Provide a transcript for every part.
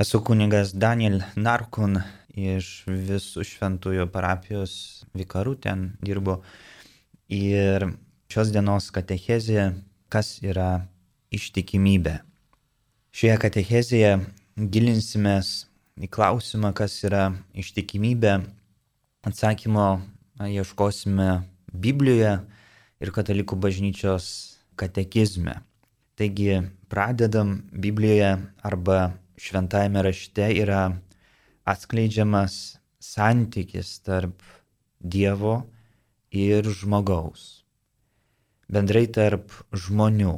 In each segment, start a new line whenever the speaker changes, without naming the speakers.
Esu kunigas Daniel Narkun iš visų šventųjų parapijos vikarų ten dirbu. Ir šios dienos katechezė, kas yra ištikimybė. Šioje katechezėje gilinsimės į klausimą, kas yra ištikimybė. Atsakymo ieškosime Biblijoje ir katalikų bažnyčios katekizme. Taigi pradedam Biblijoje arba šventajame rašte yra atskleidžiamas santykis tarp Dievo ir žmogaus. Bendrai tarp žmonių.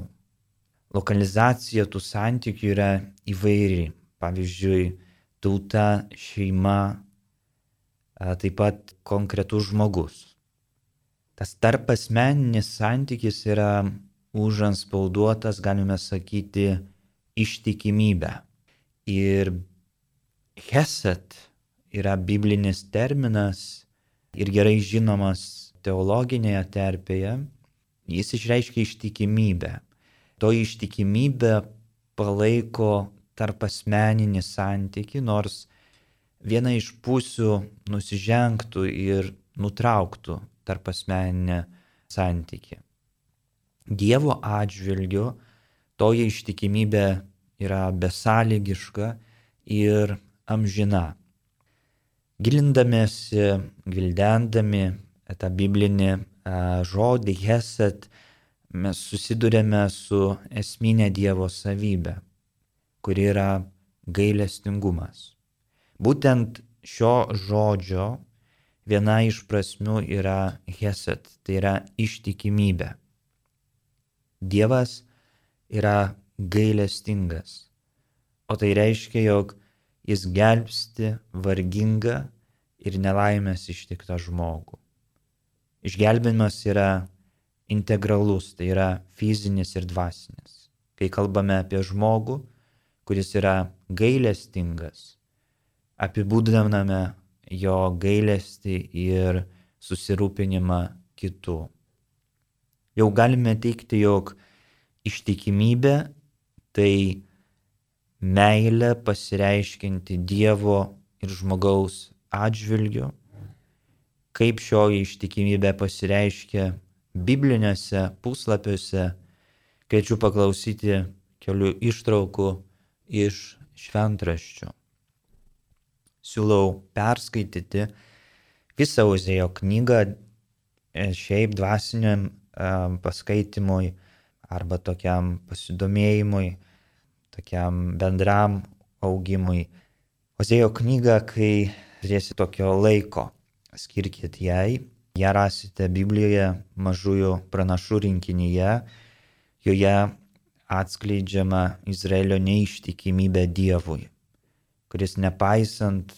Lokalizacija tų santykių yra įvairi. Pavyzdžiui, tauta, šeima, taip pat konkretus žmogus. Tas tarp asmeninis santykis yra užanspauduotas, galime sakyti, ištikimybę. Ir Heset yra biblinis terminas ir gerai žinomas teologinėje terpėje. Jis išreiškia ištikimybę. To ištikimybė palaiko tarp asmeninį santyki, nors viena iš pusių nusižengtų ir nutrauktų tarp asmeninę santyki. Dievo atžvilgiu toji ištikimybė yra besąlygiška ir amžina. Gilindamėsi, gvildendami tą biblinį žodį Hesed, mes susidurėme su esminė Dievo savybė, kuri yra gailestingumas. Būtent šio žodžio viena iš prasmių yra Hesed, tai yra ištikimybė. Dievas yra gailestingas. O tai reiškia, jog jis gelbsti vargingą ir nelaimės ištiktą žmogų. Išgelbėjimas yra integralus, tai yra fizinis ir dvasinis. Kai kalbame apie žmogų, kuris yra gailestingas, apibūdiname jo gailestį ir susirūpinimą kitų. Jau galime teikti, jog ištikimybė tai meilė pasireiškinti Dievo ir žmogaus atžvilgiu, kaip šioji ištikimybė pasireiškia bibliniuose puslapiuose, kviečiu paklausyti kelių ištraukų iš šventraščių. Siūlau perskaityti visą Ozėjo knygą e, šiaip dvasiniam paskaitimui arba tokiam pasidomėjimui, tokiam bendram augimui. Ozėjo knygą, kai turėsite tokio laiko, skirkit jai. Ja rasite Biblijoje mažųjų pranašų rinkinyje, joje atskleidžiama Izraelio neištikimybė Dievui, kuris nepaisant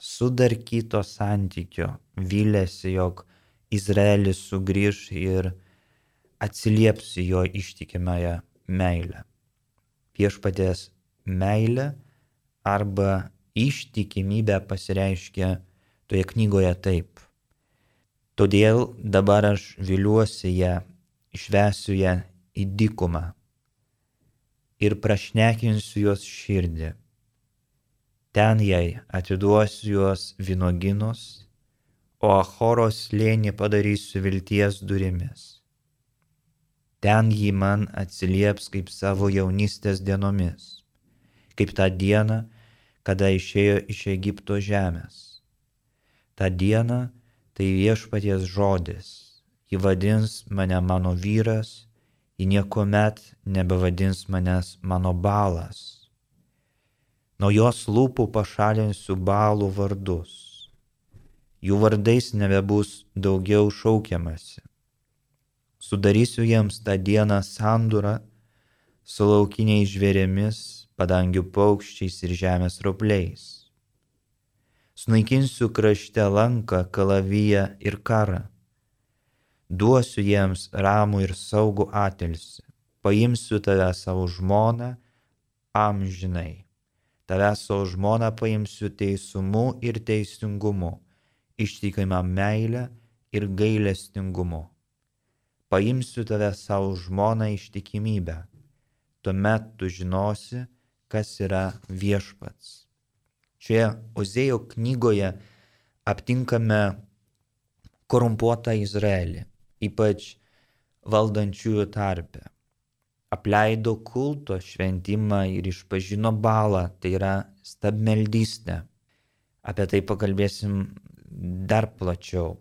sudarkyto santykio vilėsi, jog Izraelis sugrįž ir atsilieps jo ištikimąją meilę. Viešpatės meilė arba ištikimybė pasireiškia toje knygoje taip. Todėl dabar aš viliuosi ją, išvesiu ją į dykumą ir prašnekinsiu jos širdį. Ten jai atiduosiu jos vynoginus, o Achoros lėnį padarysiu vilties durimis ten jį man atsilieps kaip savo jaunystės dienomis, kaip tą dieną, kada išėjo iš Egipto žemės. Ta diena tai viešpaties žodis, ji vadins mane mano vyras, ji niekuomet nebevadins manęs mano balas. Nuo jos lūpų pašalinsiu balų vardus, jų vardais nebebus daugiau šaukiamasi sudarysiu jiems tą dieną sandūrą su laukiniais žvėrėmis, padangių paukščiais ir žemės ropliais. Sunaikinsiu krašte lanką, kalaviją ir karą. Duosiu jiems ramų ir saugų atilsi. Paimsiu tave savo žmoną amžinai. Tave savo žmoną paimsiu teisumu ir teisingumu, ištikimą meilę ir gailestingumu paimsiu tave savo žmoną ištikimybę. Tuomet tu žinosi, kas yra viešpats. Šioje Ozėjo knygoje aptinkame korumpuotą Izraelį, ypač valdančiųjų tarpe. Apleido kulto šventimą ir išpažino balą, tai yra stabmeldystę. Apie tai pakalbėsim dar plačiau.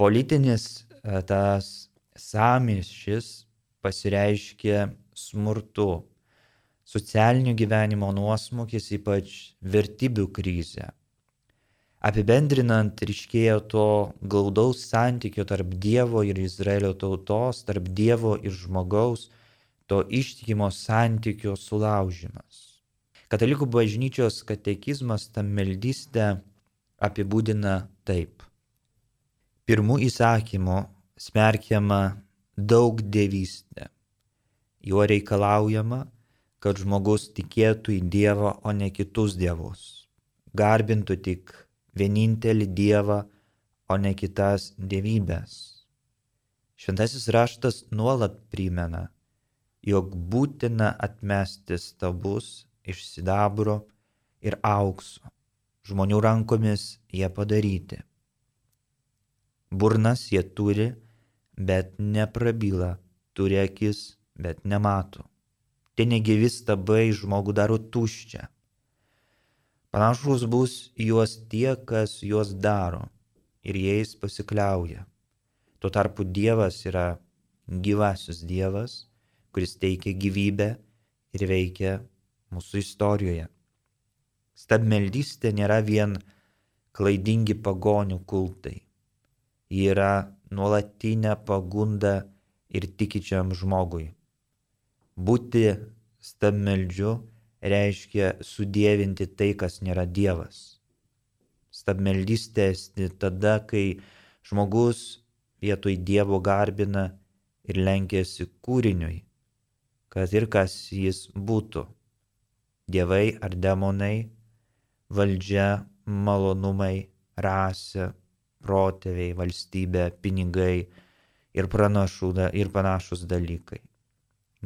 Politinis e, tas samišis pasireiškia smurtu, socialinio gyvenimo nuosmukis, ypač vertybių krizė. Apibendrinant, ryškėjo to glaudaus santykio tarp Dievo ir Izraelio tautos, tarp Dievo ir žmogaus, to ištikimo santykio sulaužimas. Katalikų bažnyčios katekizmas tam meldystę apibūdina taip. Pirmų įsakymų smerkiama daug dievystė. Juo reikalaujama, kad žmogus tikėtų į Dievą, o ne kitus dievus. Garbintų tik vienintelį Dievą, o ne kitas dievybės. Šventasis raštas nuolat primena, jog būtina atmesti stabus iš sidabro ir aukso. Žmonių rankomis jie padaryti. Burnas jie turi, bet neprabyla, turi akis, bet nemato tie negyvi stabai žmogų daro tuščią. Panašus bus juos tie, kas juos daro ir jais pasikliauja. Tuo tarpu Dievas yra gyvasis Dievas, kuris teikia gyvybę ir veikia mūsų istorijoje. Stabmeldystė nėra vien klaidingi pagonių kultai. Yra nuolatinė pagunda ir tikičiam žmogui. Būti stabmeldžiu reiškia sudėvinti tai, kas nėra Dievas. Stabmeldystė tada, kai žmogus vietoj Dievo garbina ir lenkėsi kūriniui, kad ir kas jis būtų - dievai ar demonai, valdžia, malonumai, rasė, protėviai, valstybė, pinigai ir, pranašų, ir panašus dalykai.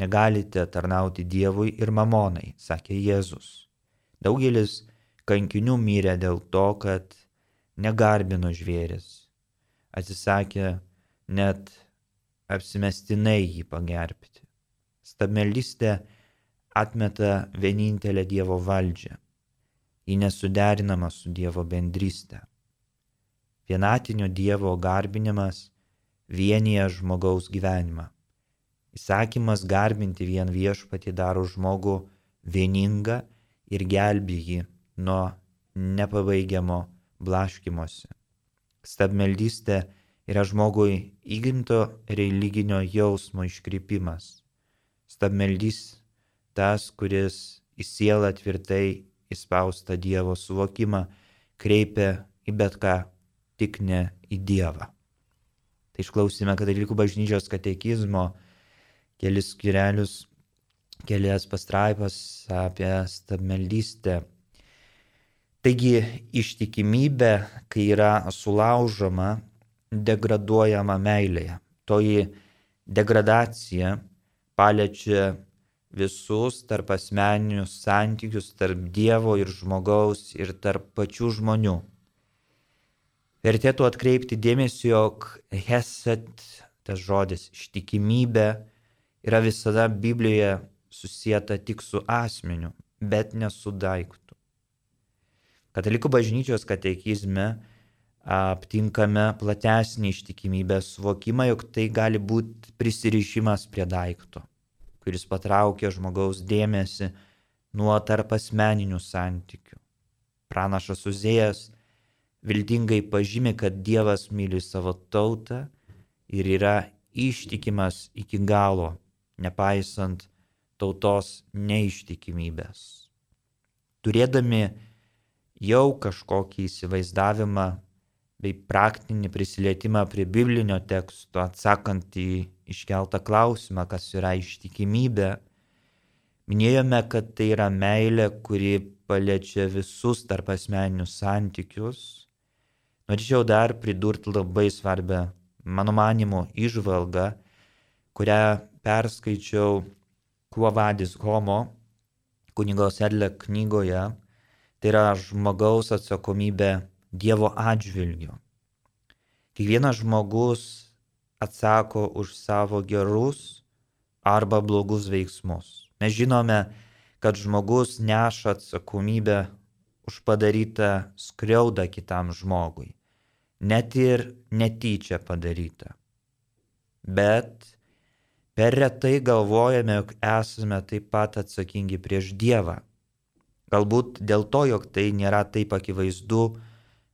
Negalite tarnauti Dievui ir mamonai, sakė Jėzus. Daugelis kankinių mirė dėl to, kad negarbino žvėris. Atsisakė net apsimestinai jį pagerbti. Stabmeldystė atmeta vienintelę Dievo valdžią. Ji nesuderinama su Dievo bendrystė. Vienatinio Dievo garbinimas vienyje žmogaus gyvenimą. Įsakymas garbinti vien viešpatį daro žmogų vieningą ir gelbė jį nuo nepabaigiamo blaškimuose. Stabmeldystė yra žmogui įgimto religinio jausmo iškrypimas. Stabmeldys tas, kuris į sielą tvirtai įspaustą Dievo suvokimą kreipia į bet ką, tik ne į Dievą. Tai išklausime katalikų bažnyčios katekizmo kelis skirelius, kelias pastraipas apie stabmeldystę. Taigi ištikimybė, kai yra sulaužoma, degraduojama meilėje. Toji degradacija paliečia visus tarp asmeninius santykius tarp Dievo ir žmogaus ir tarp pačių žmonių. Vertėtų atkreipti dėmesį, jog Heset, tas žodis ištikimybė, yra visada Biblijoje susijęta tik su asmeniu, bet ne su daiktu. Katalikų bažnyčios katekizme aptinkame platesnį ištikimybės suvokimą, jog tai gali būti prisirišimas prie daikto, kuris patraukia žmogaus dėmesį nuo tarp asmeninių santykių. Pranašas Uzėjas viltingai pažymė, kad Dievas myli savo tautą ir yra ištikimas iki galo nepaisant tautos neištikimybės. Turėdami jau kažkokį įsivaizdavimą bei praktinį prisilietimą prie biblinio teksto, atsakant į iškeltą klausimą, kas yra ištikimybė, minėjome, kad tai yra meilė, kuri paliečia visus tarp asmeninius santykius. Norėčiau dar pridurti labai svarbę, mano manimo, išvalgą, kurią perskaičiau Kuo vadis homo kunigos Edlė knygoje, tai yra žmogaus atsakomybė Dievo atžvilgiu. Kiekvienas žmogus atsako už savo gerus arba blogus veiksmus. Mes žinome, kad žmogus neša atsakomybę už padarytą skriaudą kitam žmogui, net ir netyčia padarytą. Bet per retai galvojame, jog esame taip pat atsakingi prieš Dievą. Galbūt dėl to, jog tai nėra taip akivaizdu,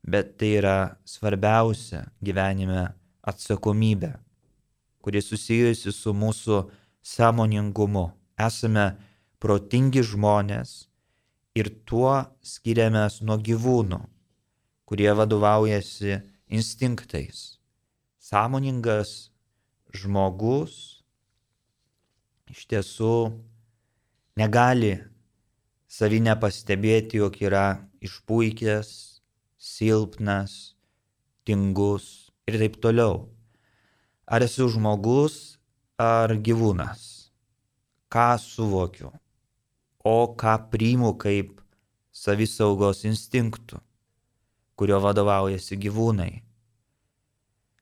bet tai yra svarbiausia gyvenime atsakomybė, kuri susijusi su mūsų sąmoningumu. Esame protingi žmonės ir tuo skiriamės nuo gyvūnų, kurie vadovaujasi instinktais. Sąmoningas žmogus iš tiesų negali savinę pastebėti, jog yra išpuikęs, silpnas, tingus ir taip toliau. Ar esu žmogus ar gyvūnas? Ką suvokiu? O ką priimu kaip savisaugos instinktų, kurio vadovaujasi gyvūnai?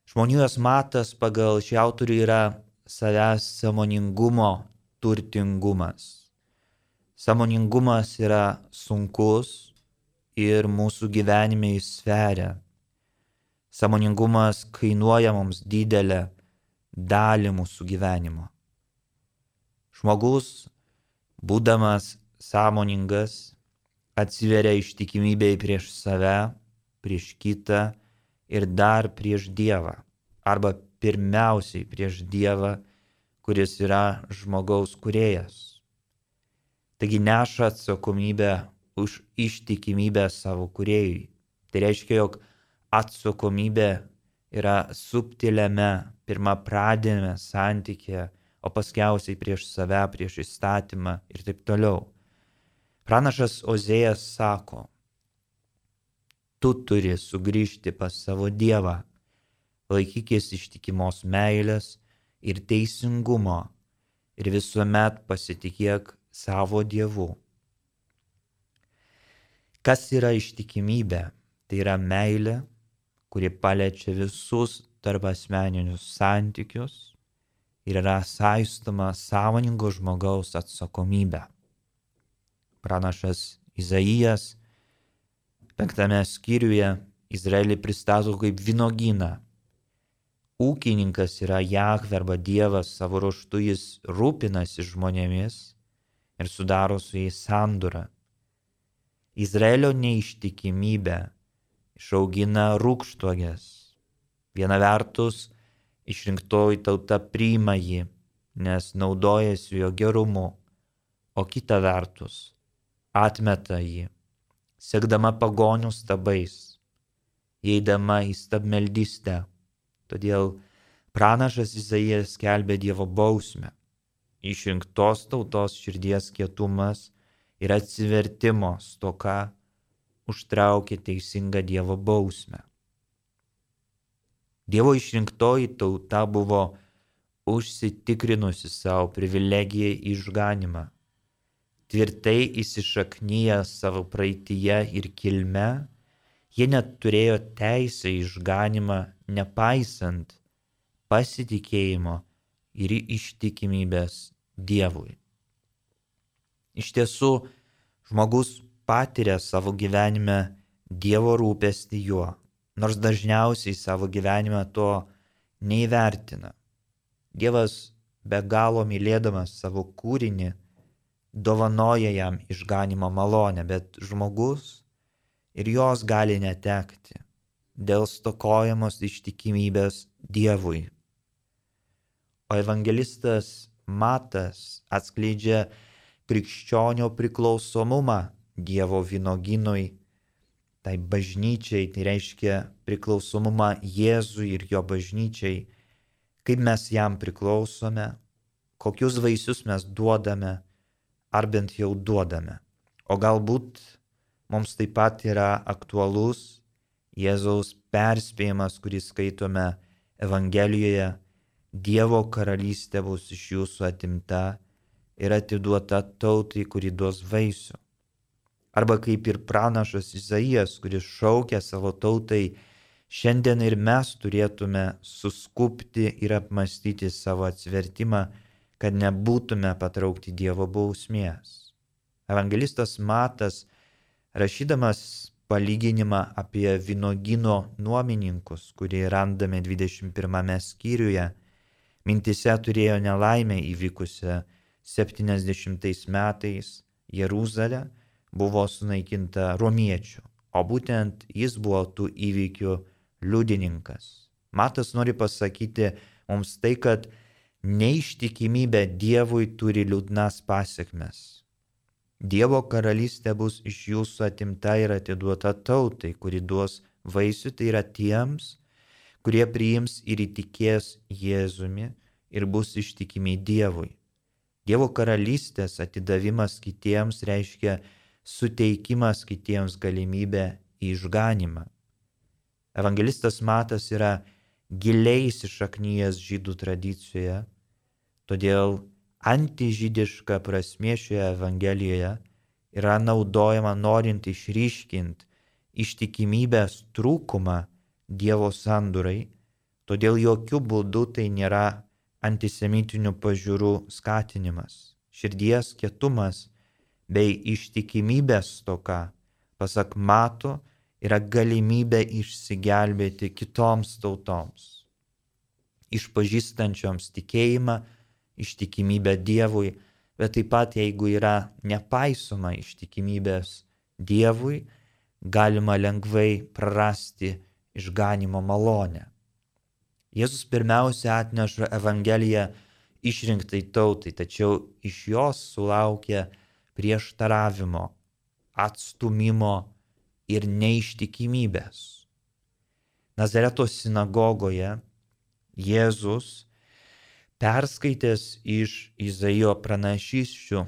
Žmonijos matas pagal šį autorių yra savęs samoningumo turtingumas. Samoningumas yra sunkus ir mūsų gyvenime įsveria. Samoningumas kainuoja mums didelę dalį mūsų gyvenimo. Žmogus, būdamas sąmoningas, atsiveria ištikimybei prieš save, prieš kitą ir dar prieš Dievą. Arba pirmiausiai prieš Dievą, kuris yra žmogaus kuriejas. Taigi neša atsakomybę už ištikimybę savo kuriejui. Tai reiškia, jog atsakomybė yra subtiliame, pirmą pradėme santykė, o paskiausiai prieš save, prieš įstatymą ir taip toliau. Pranašas Ozėjas sako, tu turi sugrįžti pas savo Dievą, laikykis ištikimos meilės ir teisingumo ir visuomet pasitikėk savo Dievu. Kas yra ištikimybė? Tai yra meilė, kuri paliečia visus tarp asmeninius santykius ir yra saistoma sąmoningo žmogaus atsakomybė. Pranašas Izaijas penktame skyriuje Izraelį pristato kaip vynogyną. Ūkininkas yra Jahve arba Dievas, savo ruoštų jis rūpinasi žmonėmis ir sudaro su jais sandurą. Izraelio neištikimybė išaugina rūkštuogės. Viena vertus, išrinktoji tauta priima jį, nes naudojasi jo gerumu, o kita vertus, atmeta jį, sekdama pagonių stabais, įeidama į stabmeldystę. Todėl pranašas Izaijas skelbė Dievo bausmę. Išrinktos tautos širdies kietumas ir atsivertimo stoka užtraukė teisingą Dievo bausmę. Dievo išrinktoji tauta buvo užsitikrinusi savo privilegiją išganimą, tvirtai įsišaknyję savo praeitie ir kilme, jie net turėjo teisę išganimą nepaisant pasitikėjimo ir ištikimybės Dievui. Iš tiesų, žmogus patiria savo gyvenime Dievo rūpestį juo, nors dažniausiai savo gyvenime to neįvertina. Dievas be galo mylėdamas savo kūrinį dovanoja jam išganimo malonę, bet žmogus ir jos gali netekti dėl stokojamos ištikimybės Dievui. O evangelistas Matas atskleidžia krikščionio priklausomumą Dievo vynoginui, tai bažnyčiai, tai reiškia priklausomumą Jėzui ir jo bažnyčiai, kaip mes jam priklausome, kokius vaisius mes duodame, ar bent jau duodame. O galbūt mums taip pat yra aktualus Jėzaus perspėjimas, kurį skaitome Evangelijoje, Dievo karalystė bus iš jūsų atimta yra atiduota tautai, kuri duos vaisių. Arba kaip ir pranašas Izaijas, kuris šaukia savo tautai, šiandien ir mes turėtume suskupti ir apmastyti savo atsvertimą, kad nebūtume patraukti Dievo bausmės. Evangelistas Matas, rašydamas palyginimą apie vynogino nuomininkus, kurį randame 21 skyriuje, mintise turėjo nelaimę įvykusią 70 metais Jeruzalė buvo sunaikinta romiečių, o būtent jis buvo tų įvykių liudininkas. Matas nori pasakyti mums tai, kad neištikimybė Dievui turi liūdnas pasiekmes. Dievo karalystė bus iš jūsų atimta ir atiduota tautai, kuri duos vaisių, tai yra tiems, kurie priims ir įtikės Jėzumi ir bus ištikimi Dievui. Dievo karalystės atidavimas kitiems reiškia suteikimas kitiems galimybę į išganimą. Evangelistas Matas yra giliai įsišaknyjęs žydų tradicijoje, todėl antižydiška prasmė šioje Evangelijoje yra naudojama norint išryškinti ištikimybės trūkumą Dievo sandurai, todėl jokių būdų tai nėra antisemitinių pažiūrų skatinimas, širdies kietumas bei ištikimybės toka, pasak mato, yra galimybė išsigelbėti kitoms tautoms, išpažįstančioms tikėjimą, ištikimybę Dievui, bet taip pat jeigu yra nepaisoma ištikimybės Dievui, galima lengvai prarasti išganimo malonę. Jėzus pirmiausia atneša Evangeliją išrinktai tautai, tačiau iš jos sulaukia prieštaravimo, atstumimo ir neištikimybės. Nazareto sinagogoje Jėzus perskaitęs iš Izaijo pranašysčių,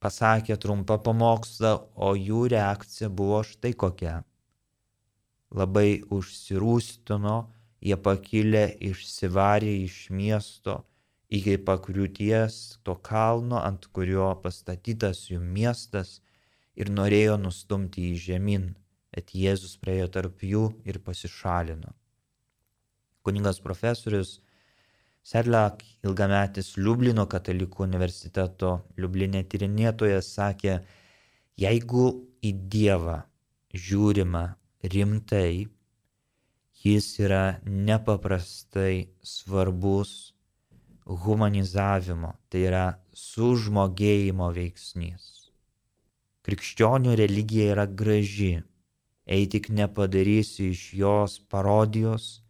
pasakė trumpą pamokslą, o jų reakcija buvo štai kokia. Labai užsirūstino, jie pakilę išsivarė iš miesto iki pakriūties to kalno, ant kurio pastatytas jų miestas ir norėjo nustumti į žemyn, bet Jėzus praėjo tarp jų ir pasišalino. Kuningas profesorius Serlak, ilgametis Liublino katalikų universiteto Liublinė tyrinėtojas, sakė, jeigu į Dievą žiūrima rimtai, jis yra nepaprastai svarbus humanizavimo, tai yra sužmogėjimo veiksnys. Krikščionių religija yra graži, jei tik nepadarysi iš jos parodijos,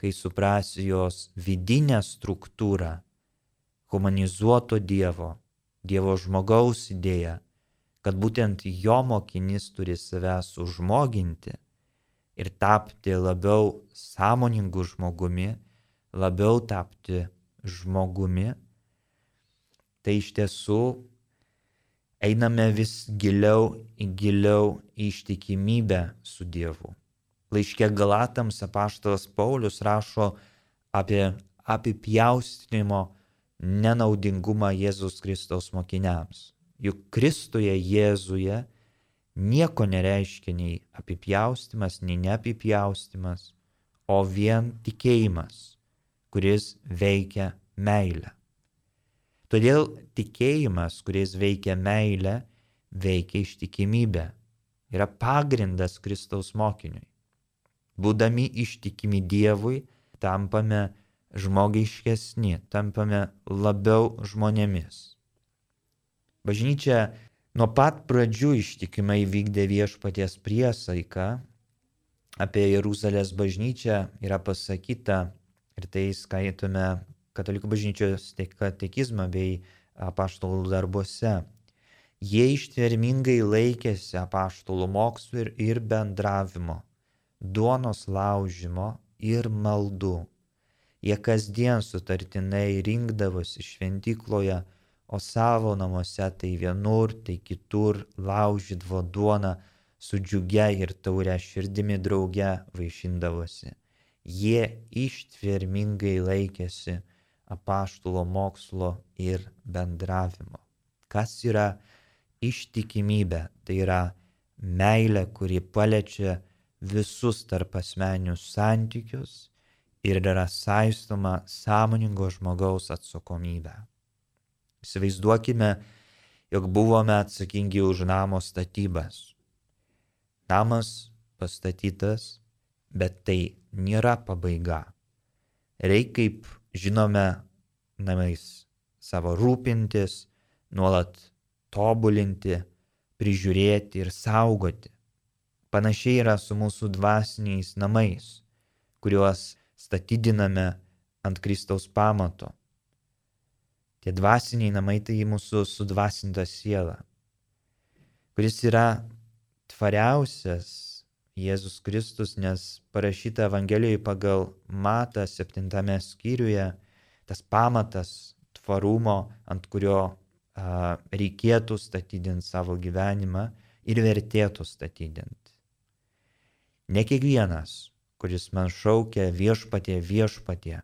kai suprasi jos vidinę struktūrą, humanizuoto Dievo, Dievo žmogaus idėją, kad būtent jo mokinys turi save sužmoginti ir tapti labiau sąmoningų žmogumi, labiau tapti žmogumi, tai iš tiesų einame vis giliau į giliau į ištikimybę su Dievu. Laiške Galatams apaštalas Paulius rašo apie apipjaustinimo nenaudingumą Jėzus Kristaus mokiniams. Juk Kristuje Jėzuje nieko nereiškia nei apipjaustimas, nei neapipjaustimas, o vien tikėjimas, kuris veikia meilę. Todėl tikėjimas, kuris veikia meilę, veikia ištikimybę. Yra pagrindas Kristaus mokiniui. Būdami ištikimi Dievui, tampame žmogiškesni, tampame labiau žmonėmis. Bažnyčia nuo pat pradžių ištikimai vykdė viešpaties priesaiką. Apie Jeruzalės bažnyčią yra pasakyta ir tai skaitome katalikų bažnyčios katekizmą bei apaštalų darbuose. Jie ištvermingai laikėsi apaštalų mokslo ir, ir bendravimo duonos laužimo ir maldų. Jie kasdien sutartinai rinkdavosi šventykloje, o savo namuose tai vienur, tai kitur laužydavo duoną su džiugia ir taurė širdimi drauge vaišindavosi. Jie ištvermingai laikėsi apaštulo mokslo ir bendravimo. kas yra ištikimybė. Tai yra meilė, kuri paliečia visus tarp asmenius santykius ir yra saistoma sąmoningo žmogaus atsakomybė. Įsivaizduokime, jog buvome atsakingi už namo statybas. Namas pastatytas, bet tai nėra pabaiga. Reikia, kaip žinome, namais savo rūpintis, nuolat tobulinti, prižiūrėti ir saugoti. Panašiai yra su mūsų dvasiniais namais, kuriuos statydiname ant Kristaus pamato. Tie dvasiniai namai tai mūsų sudvasinta siela, kuris yra tvariausias Jėzus Kristus, nes parašyta Evangelijoje pagal Matą septintame skyriuje, tas pamatas tvarumo, ant kurio a, reikėtų statydinti savo gyvenimą ir vertėtų statydinti. Ne kiekvienas, kuris man šaukia viešpatie viešpatie,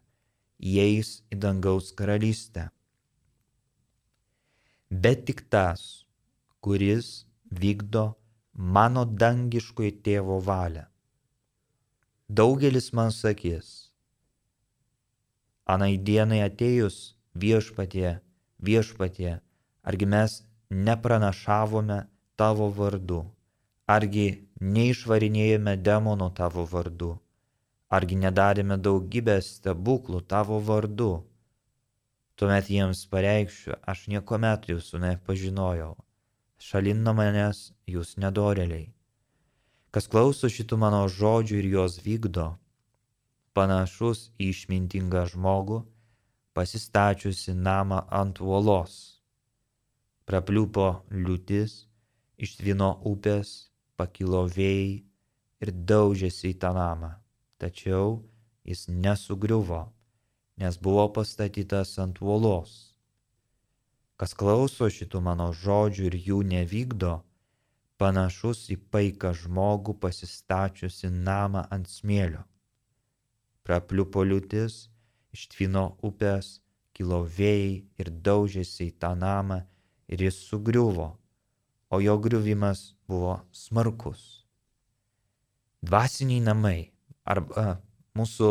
įeis į dangaus karalystę bet tik tas, kuris vykdo mano dangiškojo tėvo valią. Daugelis man sakys, anai dienai atėjus viešpatie, viešpatie, argi mes nepranašavome tavo vardu, argi neišvarinėjome demono tavo vardu, argi nedarėme daugybę stebuklų tavo vardu Tuomet jiems pareikšiu, aš niekuomet jūsų nepažinojau. Šalin nuo manęs jūs nedoreliai. Kas klauso šitų mano žodžių ir juos vykdo, panašus į išmintingą žmogų, pasistačiusi namą ant uolos. Prapliupo liūtis, ištvino upės, pakilo vėjai ir daužėsi į tą namą, tačiau jis nesugriuvo nes buvo pastatytas ant uolos. Kas klauso šitų mano žodžių ir jų nevykdo, panašus į paiką žmogų pasistačiusi namą ant smėlio. Prapliupo liūtis, ištvino upės, kilo vėjai ir daužėsi į tą namą ir jis sugriuvo, o jo griuvimas buvo smarkus. Dvasiniai namai arba mūsų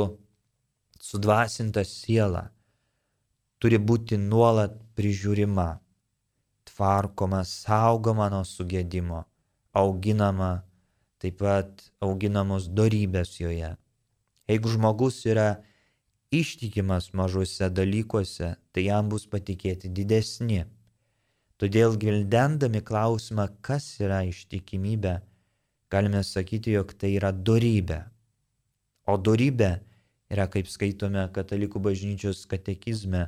sudvasinta siela turi būti nuolat prižiūrima, tvarkoma, saugoma nuo sugėdimo, auginama, taip pat auginamos darybės joje. Jeigu žmogus yra ištikimas mažuose dalykuose, tai jam bus patikėti didesni. Todėl gvildendami klausimą, kas yra ištikimybė, galime sakyti, jog tai yra darybė. O darybė yra, kaip skaitome katalikų bažnyčios katekizme,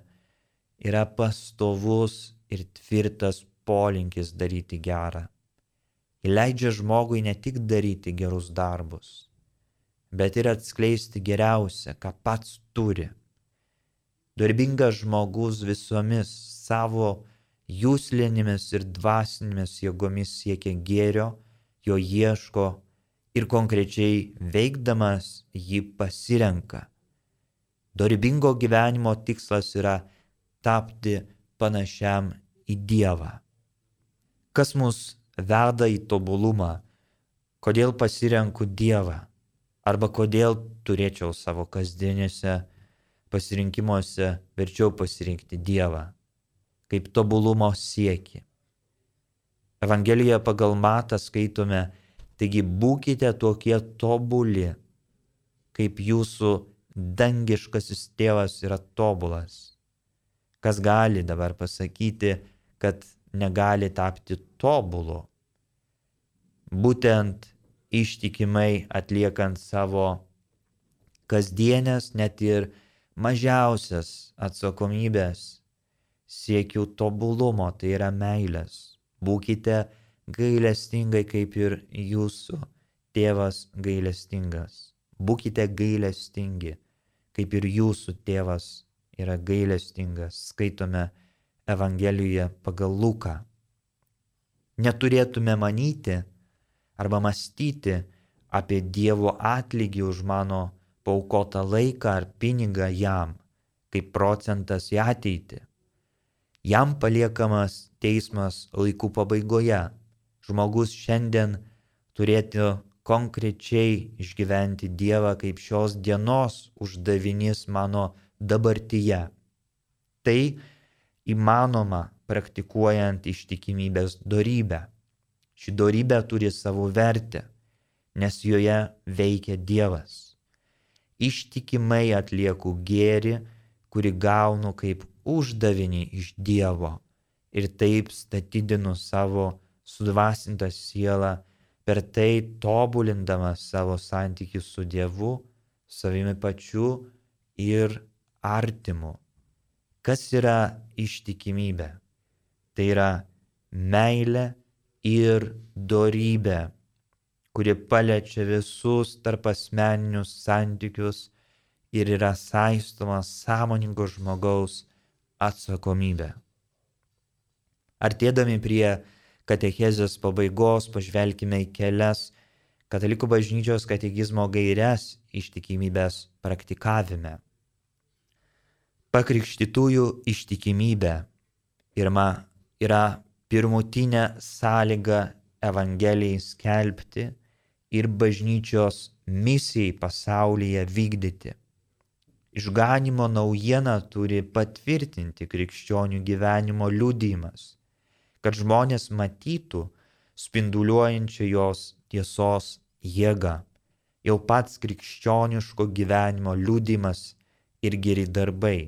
yra pastovus ir tvirtas polinkis daryti gerą. Įleidžia žmogui ne tik daryti gerus darbus, bet ir atskleisti geriausią, ką pats turi. Darbingas žmogus visomis savo jūslėnimis ir dvasinėmis jėgomis siekia gėrio, jo ieško ir konkrečiai veikdamas jį pasirenka. Dorybingo gyvenimo tikslas yra tapti panašiam į Dievą. Kas mus veda į tobulumą? Kodėl pasirenku Dievą? Arba kodėl turėčiau savo kasdienėse pasirinkimuose verčiau pasirinkti Dievą kaip tobulumo sieki. Evangelijoje pagal matą skaitome, taigi būkite tokie tobuli, kaip jūsų dangiškasis tėvas yra tobulas. Kas gali dabar pasakyti, kad negali tapti tobulu? Būtent ištikimai atliekant savo kasdienės, net ir mažiausias atsakomybės, siekiu tobulumo, tai yra meilės. Būkite gailestingai, kaip ir jūsų tėvas gailestingas būkite gailestingi, kaip ir jūsų tėvas yra gailestingas, skaitome Evangelijoje pagal Luką. Neturėtume manyti arba mąstyti apie Dievo atlygį už mano paukotą laiką ar pinigą jam, kaip procentas į ateitį. Jam paliekamas teismas laikų pabaigoje. Žmogus šiandien turėtų konkrečiai išgyventi Dievą kaip šios dienos uždavinys mano dabartyje. Tai įmanoma praktikuojant ištikimybės darybę. Ši darybė turi savo vertę, nes joje veikia Dievas. Ištikimai atlieku gėri, kurį gaunu kaip uždavinį iš Dievo ir taip statydinu savo sudvasintą sielą, per tai tobulindamas savo santykius su Dievu, savimi pačiu ir artimu. Kas yra ištikimybė? Tai yra meilė ir dorybė, kuri paliečia visus tarp asmeninius santykius ir yra saistoma sąmoningo žmogaus atsakomybė. Artėdami prie katechezės pabaigos pažvelkime į kelias Katalikų bažnyčios katekizmo gairias ištikimybės praktikavime. Pakrikštytųjų ištikimybė pirma yra pirmutinė sąlyga Evangelijai skelbti ir bažnyčios misijai pasaulyje vykdyti. Išganimo naujiena turi patvirtinti krikščionių gyvenimo liudymas, kad žmonės matytų spinduliuojančią jos tiesos jėgą. Jau pats krikščioniško gyvenimo liudymas ir geri darbai,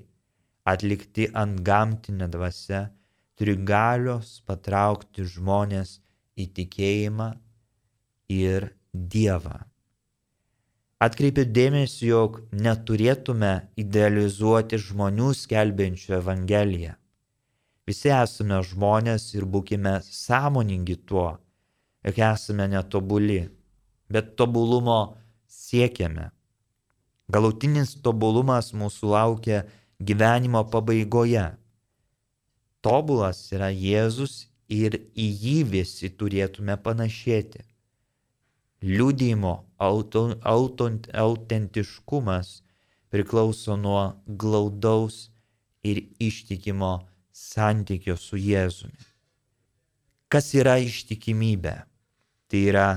atlikti ant gamtinę dvasę, turi galios patraukti žmonės į tikėjimą ir Dievą. Atkreipiu dėmesį, jog neturėtume idealizuoti žmonių skelbiančių Evangeliją. Visi esame žmonės ir būkime sąmoningi tuo, jog esame netobuli, bet tobulumo siekiame. Galutinis tobulumas mūsų laukia gyvenimo pabaigoje. Tobulas yra Jėzus ir į jį visi turėtume panašėti liūdėjimo autentiškumas priklauso nuo glaudaus ir ištikimo santykio su Jėzumi. Kas yra ištikimybė? Tai yra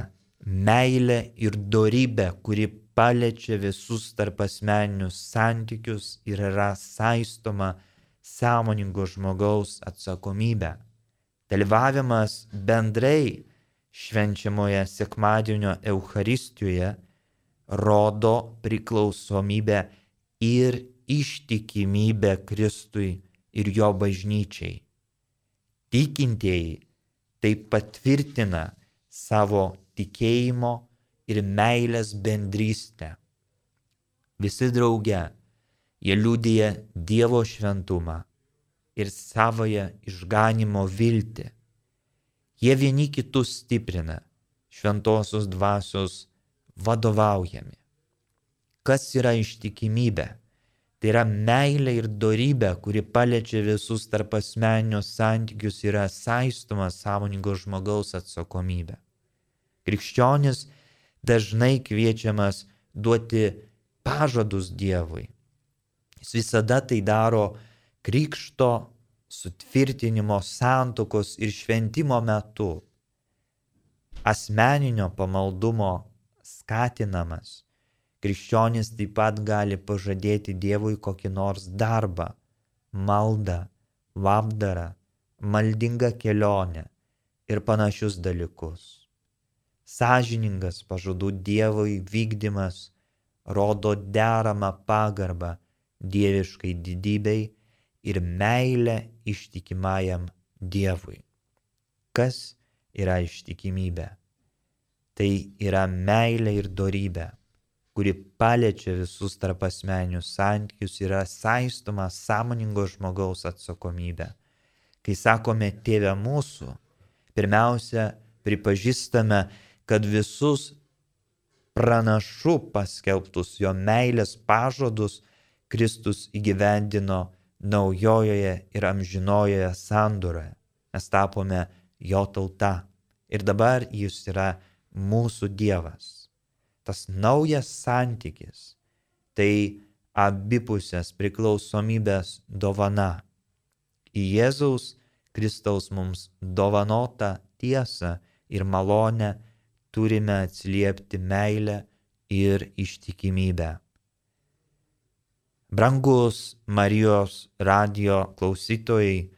meilė ir dorybė, kuri paliečia visus tarp asmeninius santykius ir yra saistoma sąmoningo žmogaus atsakomybė. Dalyvavimas bendrai švenčiamoje sekmadienio Eucharistijoje rodo priklausomybę ir ištikimybę Kristui ir jo bažnyčiai. Tikintieji tai patvirtina savo tikėjimo ir meilės bendrystę. Visi drauge jie liūdėja Dievo šventumą ir savoje išganimo viltį. Jie vieni kitus stiprina, šventosios dvasios vadovaujami. Kas yra ištikimybė? Tai yra meilė ir dorybė, kuri paliečia visus tarp asmeninius santykius yra saistoma sąmoningo žmogaus atsakomybė. Krikščionis dažnai kviečiamas duoti pažadus Dievui. Jis visada tai daro krikšto sutvirtinimo santokos ir šventimo metu asmeninio pamaldumo skatinamas, krikščionis taip pat gali pažadėti Dievui kokį nors darbą, maldą, labdarą, maldingą kelionę ir panašius dalykus. Sažiningas pažadų Dievui vykdymas rodo deramą pagarbą dieviškai didybei ir meilę ištikimajam Dievui. Kas yra ištikimybė? Tai yra meilė ir dorybė, kuri paliečia visus tarp asmeninius santykius yra saistoma sąmoningo žmogaus atsakomybė. Kai sakome tėvę mūsų, pirmiausia, pripažįstame, kad visus pranašų paskelbtus jo meilės pažadus Kristus įgyvendino naujojoje ir amžinojoje sandoroje. Mes tapome jo tauta ir dabar jis yra mūsų Dievas. Tas naujas santykis tai abipusės priklausomybės dovana. Į Jėzaus Kristaus mums dovanotą tiesą ir malonę turime atsiliepti meilę ir ištikimybę. Brangus Marijos radio klausytojai,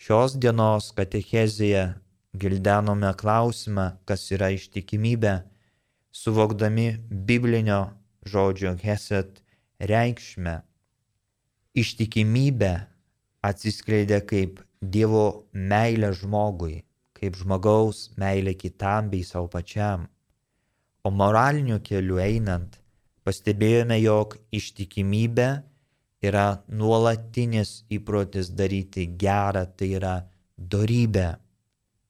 šios dienos katechezėje gildenome klausimą, kas yra ištikimybė, suvokdami biblinio žodžio Heset reikšmę. Ištikimybė atsiskleidė kaip Dievo meilė žmogui, kaip žmogaus meilė kitam bei savo pačiam. O moraliniu keliu einant, pastebėjome, jog ištikimybė yra nuolatinis įprotis daryti gerą, tai yra dorybė.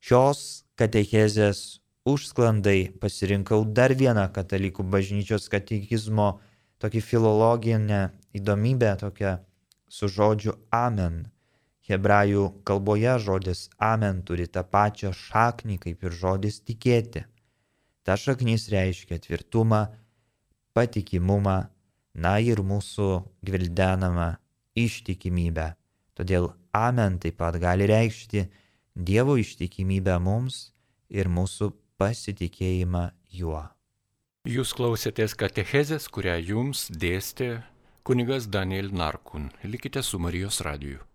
Šios katechezės užsklandai pasirinkau dar vieną katalikų bažnyčios katekizmo tokį filologinę įdomybę, tokią su žodžiu amen. Hebrajų kalboje žodis amen turi tą pačią šaknį kaip ir žodis tikėti. Ta šaknis reiškia tvirtumą, patikimumą, na ir mūsų gvildenamą ištikimybę. Todėl amen taip pat gali reikšti Dievo ištikimybę mums ir mūsų pasitikėjimą juo.
Jūs klausėtės katechezės, kurią jums dėstė kunigas Daniel Narkun. Likite su Marijos radiju.